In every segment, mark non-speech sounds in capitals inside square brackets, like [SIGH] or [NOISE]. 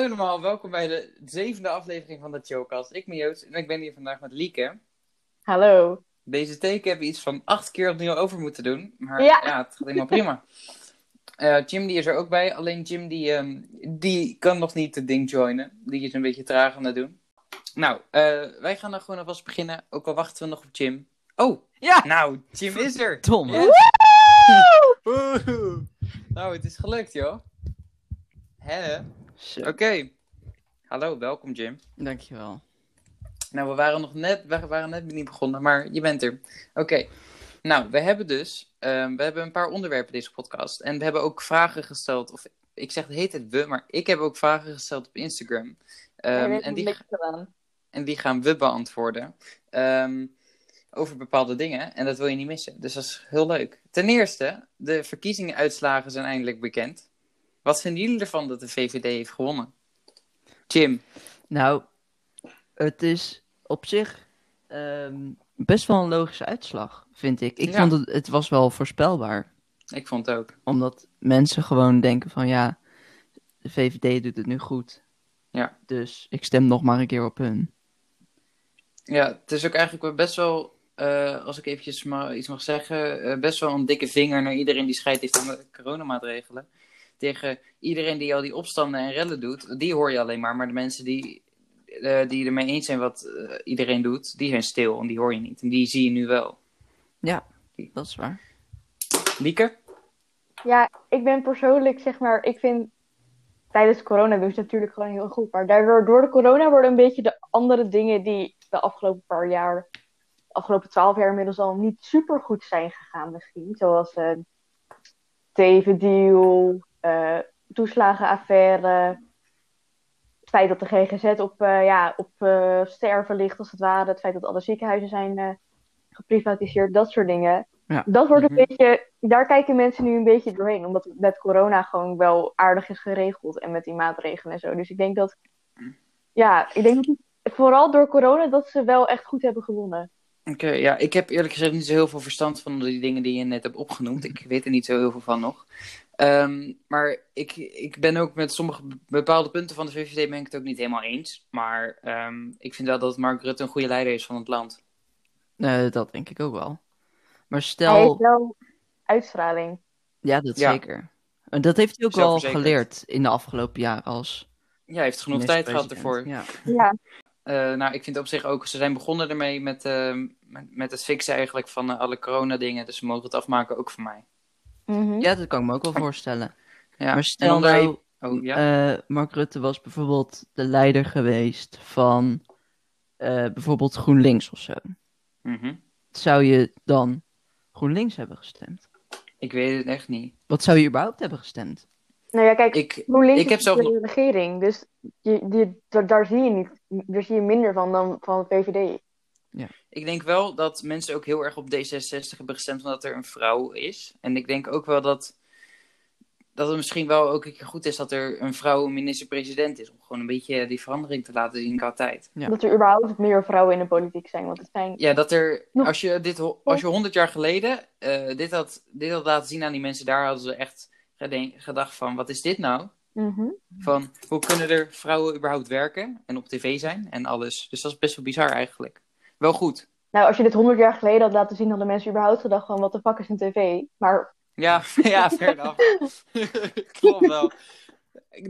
Hallo allemaal, welkom bij de zevende aflevering van de Chillcast. Ik ben Joost en ik ben hier vandaag met Lieke. Hallo. Deze teken hebben we iets van acht keer opnieuw over moeten doen, maar Ja. ja, het gaat helemaal prima. [LAUGHS] Eh, Jim die is er ook bij, alleen Jim die, ehm, die kan nog niet het ding joinen. Die is een beetje traag aan het doen. Nou, eh, wij gaan dan gewoon alvast beginnen, ook al wachten we nog op Jim. Oh, Ja! nou, Jim is er. Tom. Yes. Woehoe. [LAUGHS] Nou, het is gelukt joh. Hè? Oké. Hallo, welkom Jim. dankjewel. Nou, we waren nog net, we waren net niet begonnen, maar je bent er. Oké. Nou, we hebben dus, ehm, we hebben een paar onderwerpen deze podcast. En we hebben ook vragen gesteld, of ik zeg, het heet het we, maar ik heb ook vragen gesteld op Instagram. Ehm, en, die, en die gaan we beantwoorden. Ehm, over bepaalde dingen. En dat wil je niet missen. Dus dat is heel leuk. Ten eerste, de verkiezingenuitslagen zijn eindelijk bekend. Wat vinden jullie ervan dat de VVD heeft gewonnen? Jim. Nou, het is op zich ehm, best wel een logische uitslag, vind ik. Ik Ja. vond het, het was wel voorspelbaar. Ik vond het ook. Omdat mensen gewoon denken van ja, de VVD doet het nu goed. Ja. Dus ik stem nog maar een keer op hun. Ja, het is ook eigenlijk best wel, eh, als ik eventjes maar iets mag zeggen, eh, best wel een dikke vinger naar iedereen die scheidt heeft aan de coronamaatregelen. Tegen iedereen die al die opstanden en rellen doet, die hoor je alleen maar. Maar de mensen die, eh, die ermee eens zijn wat eh, iedereen doet, die zijn stil en die hoor je niet. En die zie je nu wel. Ja, dat is waar. Lieke? Ja, ik ben persoonlijk, zeg maar, ik vind tijdens corona ze natuurlijk gewoon heel goed. Maar daardoor, door de corona worden een beetje de andere dingen die de afgelopen paar jaar, de afgelopen twaalf jaar inmiddels al niet super goed zijn gegaan misschien. Zoals eh TV-deal, eh toeslagenaffaire, het feit dat de GGZ op, eh, ja, op eh, sterven ligt als het ware, het feit dat alle ziekenhuizen zijn geprivatiseerd, dat soort dingen. Ja. Dat wordt een Mhm. beetje, daar kijken mensen nu een beetje doorheen, omdat het met corona gewoon wel aardig is geregeld en met die maatregelen en zo. Dus ik denk dat, ja, ik denk dat vooral door corona dat ze wel echt goed hebben gewonnen. Oké, ja, ik heb eerlijk gezegd niet zo heel veel verstand van die dingen die je net hebt opgenoemd. Ik weet er niet zo heel veel van nog. Ehm, maar ik, ik ben ook met sommige bepaalde punten van de VVD ben ik het ook niet helemaal eens. Maar ehm, ik vind wel dat Mark Rutte een goede leider is van het land. Eh, dat denk ik ook wel. Maar Hij stel, heeft wel uitstraling. ja, dat Ja. zeker. En dat heeft hij ook wel geleerd in de afgelopen jaren als Ja, hij heeft genoeg tijd gehad ervoor. Ja, Eh, nou, ik vind op zich ook, ze zijn begonnen ermee met, ehm, met, met het fixen eigenlijk van eh, alle corona-dingen. Dus ze mogen het afmaken ook voor mij. Mhm. Ja, dat kan ik me ook wel voorstellen. Ja. Maar stel nou, Oh, ja? eh, Mark Rutte was bijvoorbeeld de leider geweest van eh, bijvoorbeeld GroenLinks of zo. Mhm. Zou je dan GroenLinks hebben gestemd? Ik weet het echt niet. Wat zou je überhaupt hebben gestemd? Nou ja, kijk, Ik, GroenLinks ik heb is zelf de regering, dus je, je, daar, daar zie je niet, daar zie je minder van dan van het VVD. Ik denk wel dat mensen ook heel erg op D66 hebben gestemd omdat er een vrouw is. En ik denk ook wel dat, dat het misschien wel ook een keer goed is dat er een vrouw minister-president is. Om gewoon een beetje die verandering te laten zien qua tijd. Ja. Dat er überhaupt meer vrouwen in de politiek zijn, want het zijn... Ja, dat er, als je dit als je honderd jaar geleden eh, dit, had, dit had laten zien aan die mensen, daar hadden ze echt gedacht van, wat is dit nou? Mhm. Van, hoe kunnen er vrouwen überhaupt werken en op tv zijn en alles. Dus dat is best wel bizar eigenlijk. Wel goed. Nou, als je dit honderd jaar geleden had laten zien, hadden mensen überhaupt gedacht van, wat de fuck is een tv? Maar Ja, [LAUGHS] ja, fair enough. [LAUGHS] Klopt wel.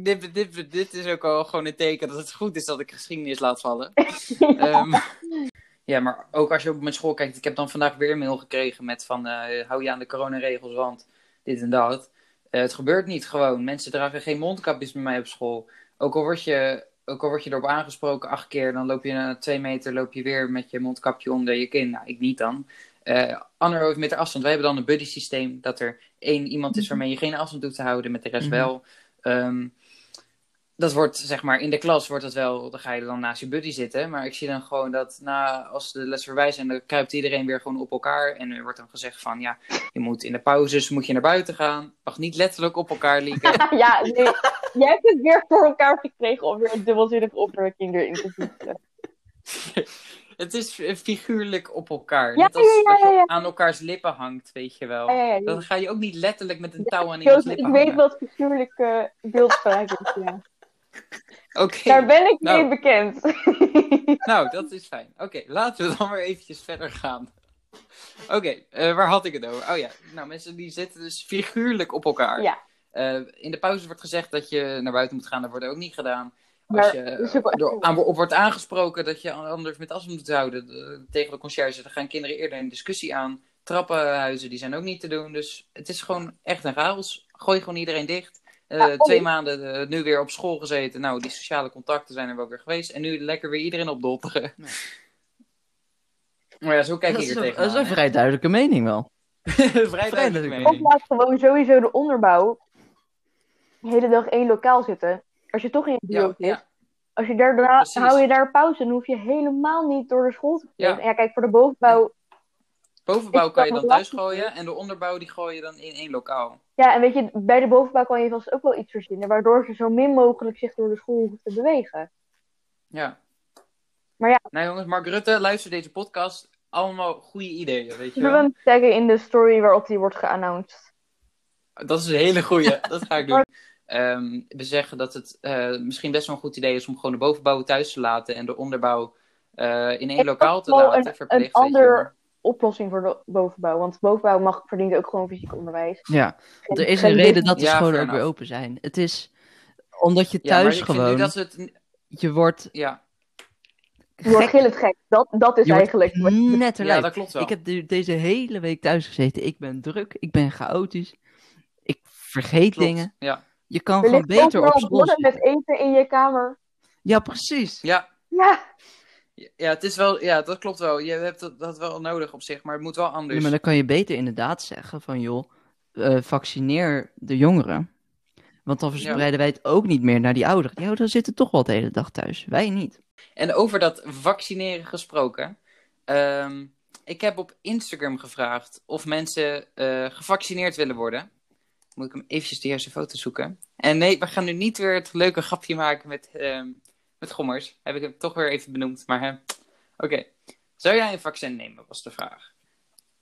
Dit, dit, dit is ook al gewoon een teken dat het goed is dat ik geschiedenis laat vallen. [LAUGHS] Ehm, ja, maar ook als je op mijn school kijkt. Ik heb dan vandaag weer een mail gekregen met van... eh, hou je aan de coronaregels, want dit en dat. Eh, het gebeurt niet gewoon. Mensen dragen geen mondkapjes bij mij op school. Ook al word je, ook al word je erop aangesproken acht keer... dan loop je na twee meter loop je weer met je mondkapje onder je kin. Nou, ik niet dan. Eh anderhalve meter afstand. Wij hebben dan een buddy systeem. Dat er één iemand is waarmee je geen afstand hoeft te houden. Met de rest Mhm. wel. Ehm, dat wordt, zeg maar, in de klas wordt dat wel, dan ga je dan naast je buddy zitten. Maar ik zie dan gewoon dat na, als de les voorbij zijn, dan kruipt iedereen weer gewoon op elkaar. En er wordt dan gezegd van, ja, je moet in de pauzes, moet je naar buiten gaan. Mag niet letterlijk op elkaar liegen. [LAUGHS] ja, nee, jij hebt het weer voor elkaar gekregen om weer een dubbelzinnige opmerking erin te voegen. [LAUGHS] het is figuurlijk op elkaar. Ja, Net als ja, aan elkaars lippen hangt, weet je wel. Dan ga je ook niet letterlijk met een touw aan iemands ik lippen weet hangen. wat figuurlijk eh beeldspraak is, ja. [LAUGHS] Daar ben ik Nou. niet bekend. [LAUGHS] nou, dat is fijn. Oké, laten we dan maar eventjes verder gaan. Oké, eh, waar had ik het over? Oh ja, nou mensen die zitten dus figuurlijk op elkaar. Ja. Eh, in de pauze wordt gezegd dat je naar buiten moet gaan, dat wordt ook niet gedaan. Als je door, heel aan, op wordt aangesproken dat je anders met afstand moet houden de- tegen de conciërge, dan gaan kinderen eerder in discussie aan. Trappenhuizen, die zijn ook niet te doen. Dus het is gewoon echt een chaos. Gooi gewoon iedereen dicht. Eh, Ja, twee oh. maanden eh, nu weer op school gezeten. Nou, die sociale contacten zijn er wel weer geweest. En nu lekker weer iedereen opdotteren. Nee. Maar ja, zo kijk Dat ik is, er een, dat is tegenaan. een vrij duidelijke mening wel. [LAUGHS] hè. Vrij duidelijke duidelijk mening. mening. Of laat gewoon sowieso de onderbouw de hele dag één lokaal zitten. Als je toch in je Ja, zit. ja, Als je daar, hou je daar pauze, dan hoef je helemaal niet door de school te Ja. vliegen. Ja. kijk, voor de bovenbouw. bovenbouw kan je dan thuis gooien. En de onderbouw die gooi je dan in één lokaal. Ja, en weet je, bij de bovenbouw kan je vast ook wel iets verzinnen, waardoor ze zo min mogelijk zich door de school hoeven te bewegen. Ja. Maar ja. Nou jongens, Mark Rutte, luister deze podcast. Allemaal goede ideeën, weet je we wel. hem taggen in de story waarop die wordt geannounced? Dat is een hele goeie. [LAUGHS] Dat ga ik doen. Ehm, we zeggen dat het eh, misschien best wel een goed idee is om gewoon de bovenbouw thuis te laten en de onderbouw eh, in één Ik lokaal te laten. een- verplicht, een ander-. Oplossing voor de bovenbouw, want bovenbouw mag, verdient ook gewoon fysiek onderwijs. Ja, er is een reden dat de Ja, scholen ook weer open zijn. Het is omdat je thuis gewoon, nu dat het... je wordt Ja, Je wordt gek, gillend gek. Dat, dat is je eigenlijk. net te ja, dat klopt wel. Ik heb de- deze hele week thuis gezeten. Ik ben druk, ik ben chaotisch. Ik vergeet Klopt. dingen. Ja. Je kan gewoon beter op school zitten. met eten in je kamer. Ja, precies. Ja, Ja, ja, het is wel, ja, dat klopt wel. Je hebt dat, dat wel nodig op zich, maar het moet wel anders. Ja, maar dan kan je beter inderdaad zeggen van joh, eh, vaccineer de jongeren. Want dan verspreiden wij het ook niet meer naar die ouderen. Die ouderen zitten toch wel de hele dag thuis. Wij niet. En over dat vaccineren gesproken. ehm, ik heb op Instagram gevraagd of mensen eh, gevaccineerd willen worden. Moet ik hem eventjes de eerste foto zoeken. En nee, we gaan nu niet weer het leuke grapje maken met, ehm, met gommers. Heb ik het toch weer even benoemd. Maar hè, oké. Zou jij een vaccin nemen, was de vraag.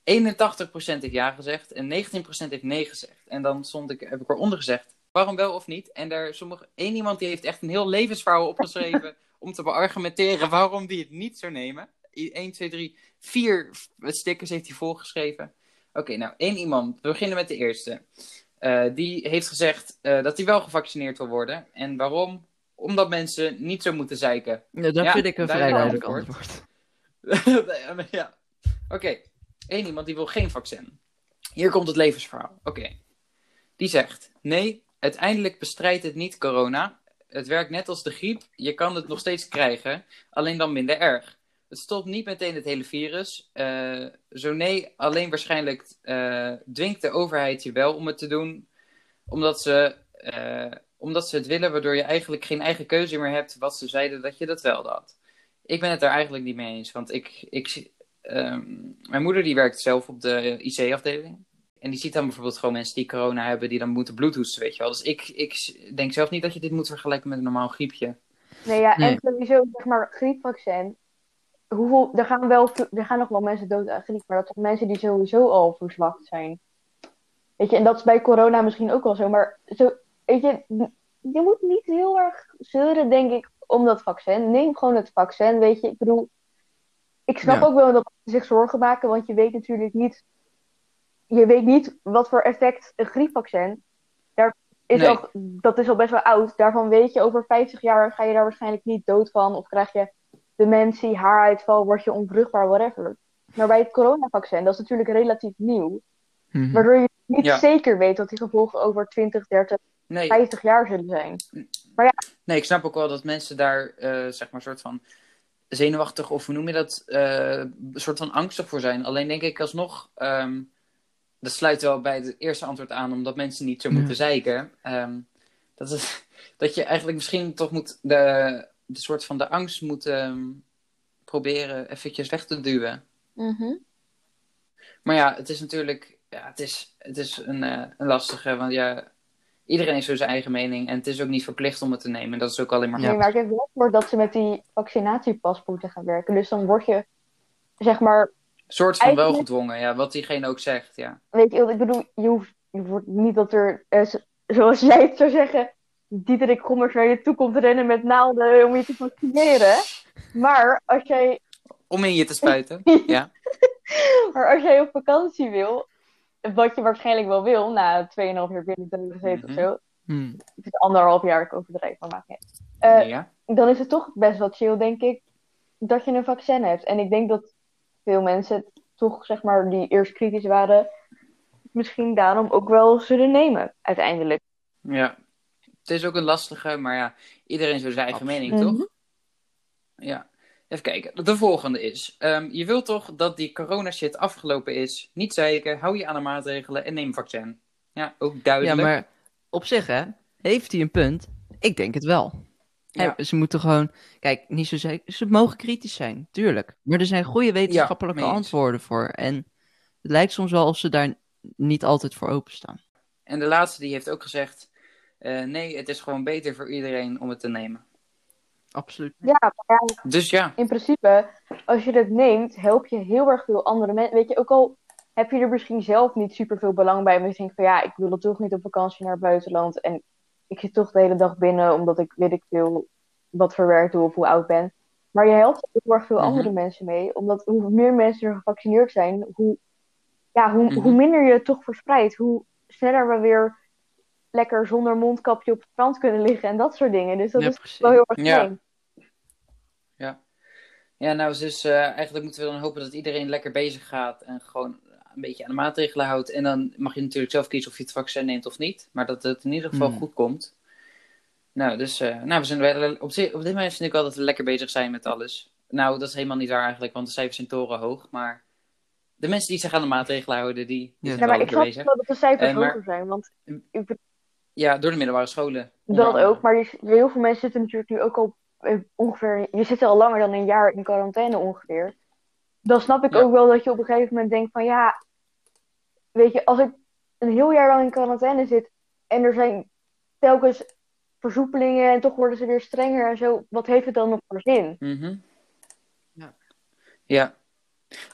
81% heeft ja gezegd en 19% heeft nee gezegd. En dan stond ik, heb ik eronder gezegd, waarom wel of niet? En daar sommige, één iemand die heeft echt een heel levensverhaal opgeschreven [LAUGHS] om te beargumenteren waarom die het niet zou nemen. 1, 2, 3, 4 stickers heeft hij volgeschreven. Oké, nou, één iemand. We beginnen met de eerste. Eh, die heeft gezegd eh, dat hij wel gevaccineerd wil worden. En waarom? Omdat mensen niet zo moeten zeiken. Ja, dat Ja, vind ik een vrij duidelijk antwoord. antwoord. [LAUGHS] ja. Oké, Eén iemand die wil geen vaccin. Hier komt het levensverhaal. Oké. Die zegt: Nee, uiteindelijk bestrijdt het niet corona. Het werkt net als de griep. Je kan het nog steeds krijgen, alleen dan minder erg. Het stopt niet meteen het hele virus. Eh, zo nee, alleen waarschijnlijk eh, dwingt de overheid je wel om het te doen, omdat ze, eh, omdat ze het willen, waardoor je eigenlijk geen eigen keuze meer hebt wat ze zeiden dat je dat wel had. Ik ben het daar eigenlijk niet mee eens, want ik, ik, ehm, mijn moeder die werkt zelf op de IC-afdeling. En die ziet dan bijvoorbeeld gewoon mensen die corona hebben, die dan moeten bloedhoesten, weet je wel. Dus ik, ik denk zelf niet dat je dit moet vergelijken met een normaal griepje. Nee, ja, Nee. en sowieso, zeg maar, griepvaccin. Hoeveel, er, gaan wel, er gaan nog wel mensen dood aan griep, maar dat zijn mensen die sowieso al verzwakt zijn. Weet je, en dat is bij corona misschien ook wel zo, maar zo, weet je, je moet niet heel erg zeuren, denk ik, om dat vaccin. Neem gewoon het vaccin, weet je. Ik bedoel, ik snap Ja. ook wel dat mensen zich zorgen maken, want je weet natuurlijk niet, je weet niet wat voor effect een griepvaccin, daar is Nee. dat is al best wel oud. Daarvan weet je, over 50 jaar ga je daar waarschijnlijk niet dood van, of krijg je dementie, haaruitval, word je onvruchtbaar, whatever. Maar bij het coronavaccin, dat is natuurlijk relatief nieuw, Mhm. waardoor je niet Ja. zeker weet wat die gevolgen over 20, 30, Nee, 50 jaar zullen zijn. nee, ik snap ook wel dat mensen daar, eh, zeg maar, soort van zenuwachtig, of hoe noem je dat, eh, een soort van angstig voor zijn. Alleen denk ik alsnog, ehm, dat sluit wel bij het eerste antwoord aan, omdat mensen niet zo Ja. moeten zeiken. Ehm, dat, is, [LAUGHS] dat je eigenlijk misschien toch moet, de, de soort van de angst moet ehm, proberen eventjes weg te duwen. Maar ja, het is natuurlijk, ja, het is, het is een, eh, een lastige, want ja, iedereen heeft zo zijn eigen mening en het is ook niet verplicht om het te nemen. Dat is ook alleen maar. Nee, maar ik heb wel gehoord dat ze met die vaccinatiepaspoorten gaan werken. Dus dan word je, zeg maar, een soort van wel gedwongen, ja, wat diegene ook zegt, ja. weet je, ik bedoel, je hoeft, je wordt niet dat er, eh, zoals jij het zou zeggen, Diederik Gommers naar je toe komt rennen met naalden om je te vaccineren. Maar als jij, Om in je te spuiten. [LAUGHS] ja. maar als jij op vakantie wil, wat je waarschijnlijk wel wil, na 2,5 jaar binnen te hebben gezeten Mhm. of zo. Hmm. Het is anderhalf jaar, ik overdrijf, maar maakt niet uit. Eh, ja. dan is het toch best wel chill, denk ik, dat je een vaccin hebt. En ik denk dat veel mensen toch, zeg maar, die eerst kritisch waren, misschien daarom ook wel zullen nemen, uiteindelijk. Ja. Het is ook een lastige, maar ja, iedereen zo zijn eigen Absoluut. mening, toch? Mhm. Ja. Even kijken. De volgende is: ehm, je wilt toch dat die corona shit afgelopen is? Niet zeiken, hou je aan de maatregelen en neem een vaccin. Ja, ook Ja, duidelijk. maar op zich, hè, heeft hij een punt? Ik denk het wel. Ja. Ze moeten gewoon, kijk, niet zo zeker, ze mogen kritisch zijn, tuurlijk. Maar er zijn goede wetenschappelijke antwoorden voor. En het lijkt soms wel of ze daar niet altijd voor openstaan. En de laatste die heeft ook gezegd: eh, nee, het is gewoon beter voor iedereen om het te nemen. Absoluut. Ja, maar ja, Dus ja, in principe, als je het neemt, help je heel erg veel andere mensen. Weet je, ook al heb je er misschien zelf niet super veel belang bij, maar je denkt van ja, ik wil toch niet op vakantie naar het buitenland en ik zit toch de hele dag binnen omdat ik weet ik veel wat voor werk doe of hoe oud ben. Maar je helpt er heel erg veel Mhm. andere mensen mee, omdat hoe meer mensen er gevaccineerd zijn, hoe, ja, hoe, Mhm. hoe minder je het toch verspreidt, hoe sneller we weer lekker zonder mondkapje op het strand kunnen liggen en dat soort dingen. Dus dat Ja, is precies. wel heel erg Ja. fijn. ja nou, dus eh, eigenlijk moeten we dan hopen dat iedereen lekker bezig gaat en gewoon een beetje aan de maatregelen houdt. En dan mag je natuurlijk zelf kiezen of je het vaccin neemt of niet, maar dat het in ieder geval Hmm. goed komt. Nou, dus eh, nou, we zijn wel, op, dit moment vind ik wel dat we lekker bezig zijn met alles. Nou, dat is helemaal niet waar eigenlijk, want de cijfers zijn torenhoog. Maar de mensen die zich aan de maatregelen houden, die, die Ja. zijn Ja, wel maar ik snap bezig. wel dat de cijfers maar- hoger zijn, want ik, Ja, door de middelbare scholen. dat andere. ook. Maar je, heel veel mensen zitten natuurlijk nu ook al eh, ongeveer... Je zit al langer dan een jaar in quarantaine ongeveer. Dan snap ik Ja. ook wel dat je op een gegeven moment denkt van ja... Weet je, als ik een heel jaar lang in quarantaine zit en er zijn telkens versoepelingen en toch worden ze weer strenger en zo, wat heeft het dan nog voor zin? Mhm. Ja. Ja.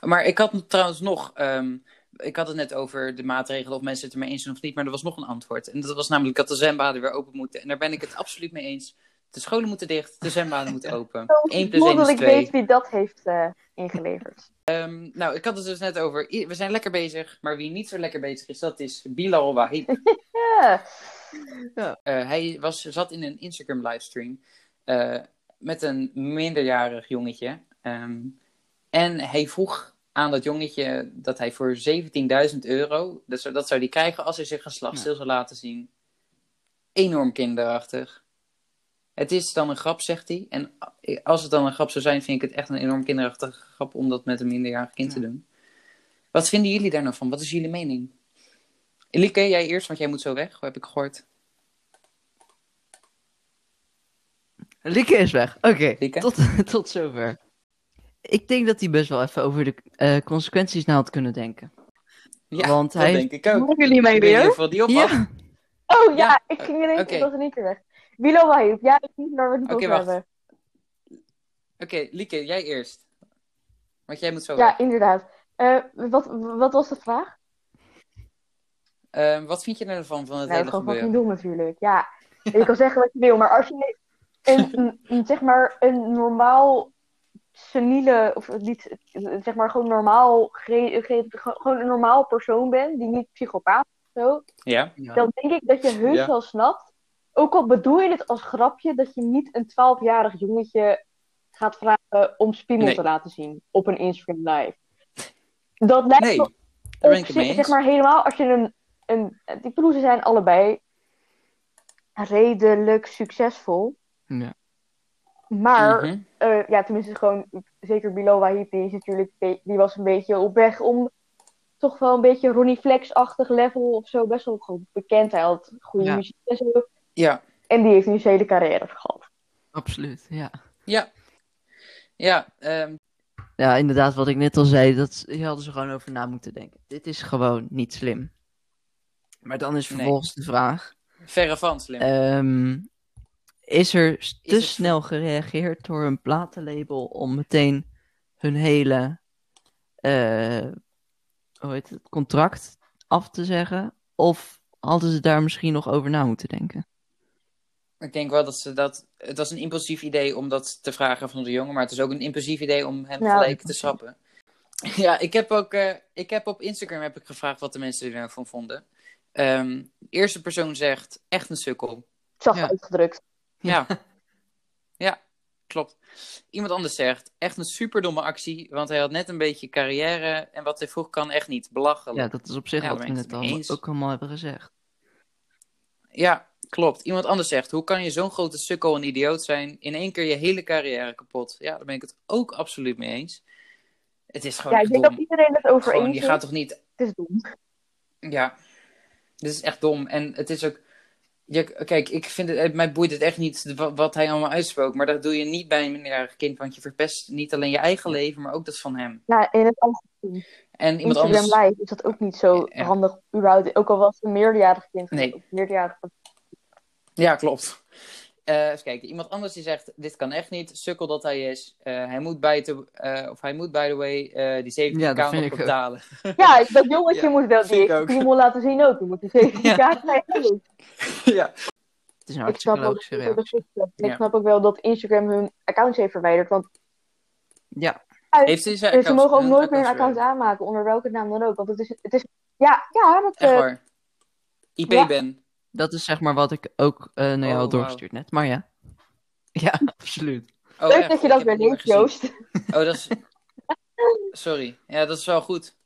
Maar ik had trouwens nog. ehm, ik had het net over de maatregelen, of mensen het ermee eens zijn of niet. Maar er was nog een antwoord. En dat was namelijk dat de zwembaden weer open moeten. En daar ben ik het absoluut mee eens. De scholen moeten dicht, de zwembaden moeten open. [LAUGHS] 1 plus 1 Zonder is ik 2. weet wie dat heeft eh, ingeleverd. Ehm, nou, ik had het dus net over. We zijn lekker bezig. Maar wie niet zo lekker bezig is, dat is Bilal Wahib. [LAUGHS] Ja, Eh, hij was, zat in een Instagram livestream eh, met een minderjarig jongetje. Ehm, en hij vroeg aan dat jongetje dat hij voor 17.000 euro, dat zou, dat zou hij krijgen als hij zijn geslacht Ja. zou laten zien. Enorm kinderachtig. Het is dan een grap, zegt hij. En als het dan een grap zou zijn, vind ik het echt een enorm kinderachtige grap om dat met een minderjarig kind te doen. Wat vinden jullie daar nou van? Wat is jullie mening? Elike, jij eerst, want jij moet zo weg, hoe heb ik gehoord. Lieke is weg. Oké, Lieke? tot, [LAUGHS] tot zover. Ik denk dat hij best wel even over de eh, consequenties na had kunnen denken. Ja, Want dat hij- denk ik ook. Horen jullie niet weer? die op. Ja, Oh ja, Ja, ik ging in één oké. keer, ik was in één keer weg. Willow Wahib, ja, ik niet waar we het over wacht. hebben. Oké, Lieke, jij eerst. Want jij moet zo Ja, weg. inderdaad. Eh, wat, wat was de vraag? Ehm, wat vind je ervan van het Nou, hele gewoon gebeuren? fucking dom natuurlijk. Ja, je kan zeggen wat je wil, maar als je een, een, een, zeg maar een normaal seniele, of niet, zeg maar gewoon normaal, ge- ge- gewoon een normaal persoon bent, die niet psychopaat is of zo, Ja? Ja. dan denk ik dat je heus Ja. wel snapt, ook al bedoel je het als grapje, dat je niet een 12-jarig jongetje gaat vragen om spiemel Nee. te laten zien op een Instagram live. Dat lijkt Nee, me op ik zich- zeg maar helemaal als je een, een die bedoel, ze zijn allebei redelijk succesvol. ja. Maar, Mhm. eh, ja, tenminste gewoon, zeker Bilal Wahib, die is natuurlijk, die was een beetje op weg om toch wel een beetje Ronnie Flex-achtig level of zo, best wel goed bekend. Hij had goede Ja. muziek en zo. Ja, En die heeft nu zijn hele carrière gehad. absoluut. Ja. ja. Ja, ehm, ja, inderdaad, wat ik net al zei, dat hier hadden ze gewoon over na moeten denken. Dit is gewoon niet slim. Maar dan is Nee. vervolgens de vraag: verre van slim. ehm, is er te het- snel gereageerd door een platenlabel om meteen hun hele eh, hoe heet het, contract af te zeggen? Of hadden ze daar misschien nog over na moeten denken? Ik denk wel dat ze dat. Het was een impulsief idee om dat te vragen van de jongen, maar het is ook een impulsief idee om hem Ja. gelijk te schrappen. [LAUGHS] Ja, ik heb ook. eh, ik heb op Instagram heb ik gevraagd wat de mensen er nou van vonden. Ehm, de eerste persoon zegt echt een sukkel. Zacht Ja. uitgedrukt. Ja. [LAUGHS] ja, klopt. Iemand anders zegt echt een superdomme actie, want hij had net een beetje carrière en wat hij vroeg kan echt niet. Belachelijk. Ja, dat is op zich Ja, wat we net al, eens. ook allemaal hebben gezegd. Ja, klopt. Iemand anders zegt: Hoe kan je zo'n grote sukkel en idioot zijn? In één keer je hele carrière kapot. Ja, daar ben ik het ook absoluut mee eens. Het is gewoon Ja, ik denk dom. dat iedereen het over eens je is. gaat toch niet. Het is dom. Ja, dit is echt dom. En het is ook. Je, kijk, ik vind het, het- mij boeit het echt niet wa- wat hij allemaal uitsprook. Maar dat doe je niet bij een minderjarig kind. Want je verpest niet alleen je eigen leven, maar ook dat van hem. Ja, in het algemeen. En iemand Instagram anders. Live is dat ook niet zo Ja. handig. Überhaupt, ook al was het een meerjarig kind. Nee. Of meerjarig Ja, klopt. Eh, even kijken. Iemand anders die zegt: Dit kan echt niet. Sukkel dat hij is. Eh, hij moet bij te, eh, of hij moet, by the way, eh, die 17k Ja, dat vind nog ik ook. betalen. [LAUGHS] Ja, dat jongetje Ja, moet wel die, ook. die moet laten zien ook. Die moet die 17 kaart [LAUGHS] krijgen. [LAUGHS] ja. Het is een Ik snap Ja. ik snap ook wel dat Instagram hun accounts heeft verwijderd. Want Ja, Heeft zijn ze accounts- mogen ook nooit meer een accounts account aanmaken, onder welke naam dan ook. Want het is, het is ja, ja, dat, eh, waar. IP-ben. Dat is zeg maar wat ik ook eh naar jou Oh, had doorgestuurd net. Maar ja. [LAUGHS] Ja, [LAUGHS] absoluut. Oh, leuk echt? dat je dat weer gezien. Joost. Oh, dat is... [LAUGHS] Sorry. Ja, dat is wel goed.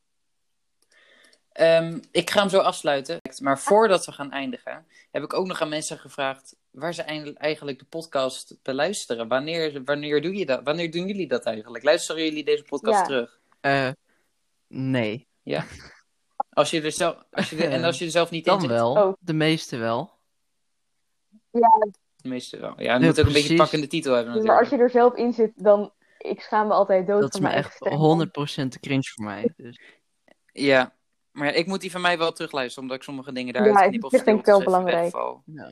Ehm, ik ga hem zo afsluiten. Maar voordat we gaan eindigen, heb ik ook nog aan mensen gevraagd waar ze eigenlijk de podcast beluisteren. Wanneer, wanneer, doe je dat? wanneer doen jullie dat eigenlijk? Luisteren jullie deze podcast Ja. terug? Eh, nee. Als je er zelf, als je er, en als je er zelf niet in Dan zit? wel. Oh. De meeste wel. De meeste wel. Ja, je Ja, moet ook een beetje pakkende titel hebben Maar natuurlijk. als je er zelf in zit, dan... Ik schaam me altijd dood Dat is van me mijn eigen echt stem. 100% te cringe voor mij. Dus. Ja, maar ja, ik moet die van mij wel terugluisteren, omdat ik sommige dingen daaruit Ja, knip of dat vind ik wel belangrijk. Ja.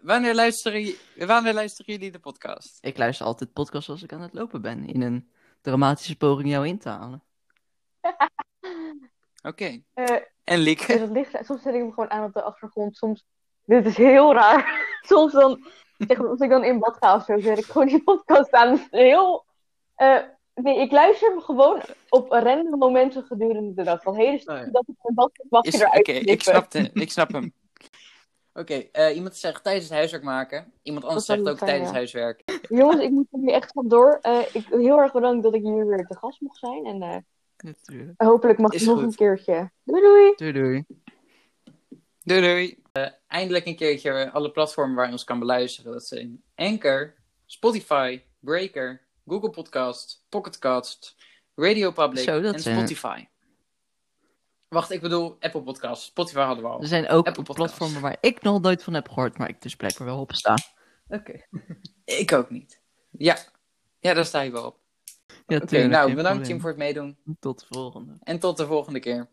Wanneer luisteren, wanneer luisteren jullie de podcast? Ik luister altijd podcasts als ik aan het lopen ben. In een dramatische poging jou in te halen. Oké. Eh, En Lieke? dus het ligt, soms zet ik hem gewoon aan op de achtergrond. Soms, dit is heel raar. [LAUGHS] soms dan, zeg maar, als ik dan in bad ga of zo, zet ik gewoon die podcast aan. Het is heel, eh, nee, ik luister hem gewoon op random momenten gedurende de dag. Van hele stukken Oh ja. dat ik in bad mag Is- Oké, ik, snap de- ik snap hem. [LAUGHS] Oké, eh, iemand zegt tijdens het huiswerk maken. Iemand anders Dat zegt ook zijn, tijdens ja. huiswerk. Jongens, ik moet nu echt van door. Eh, ik heel erg bedankt dat ik hier weer te gast mocht zijn. En eh, Natuurlijk. hopelijk mag ik Is nog goed. een keertje. Doei doei! Doei doei. Doei doei. Eh, eindelijk een keertje alle platformen waar je ons kan beluisteren. Dat zijn Anchor, Spotify, Breaker, Google Podcast, Pocketcast, Radio Public Zo, dat en zijn- Spotify. Wacht, ik bedoel Apple Podcast. Spotify hadden we al. Er zijn ook Apple platformen waar ik nog nooit van heb gehoord, maar ik dus blijkbaar wel op sta. Oké. [LAUGHS] Ik ook niet. Ja, ja daar sta je wel op. Ja, Oké, nou bedankt. Jim voor het meedoen. Tot de volgende. En tot de volgende keer.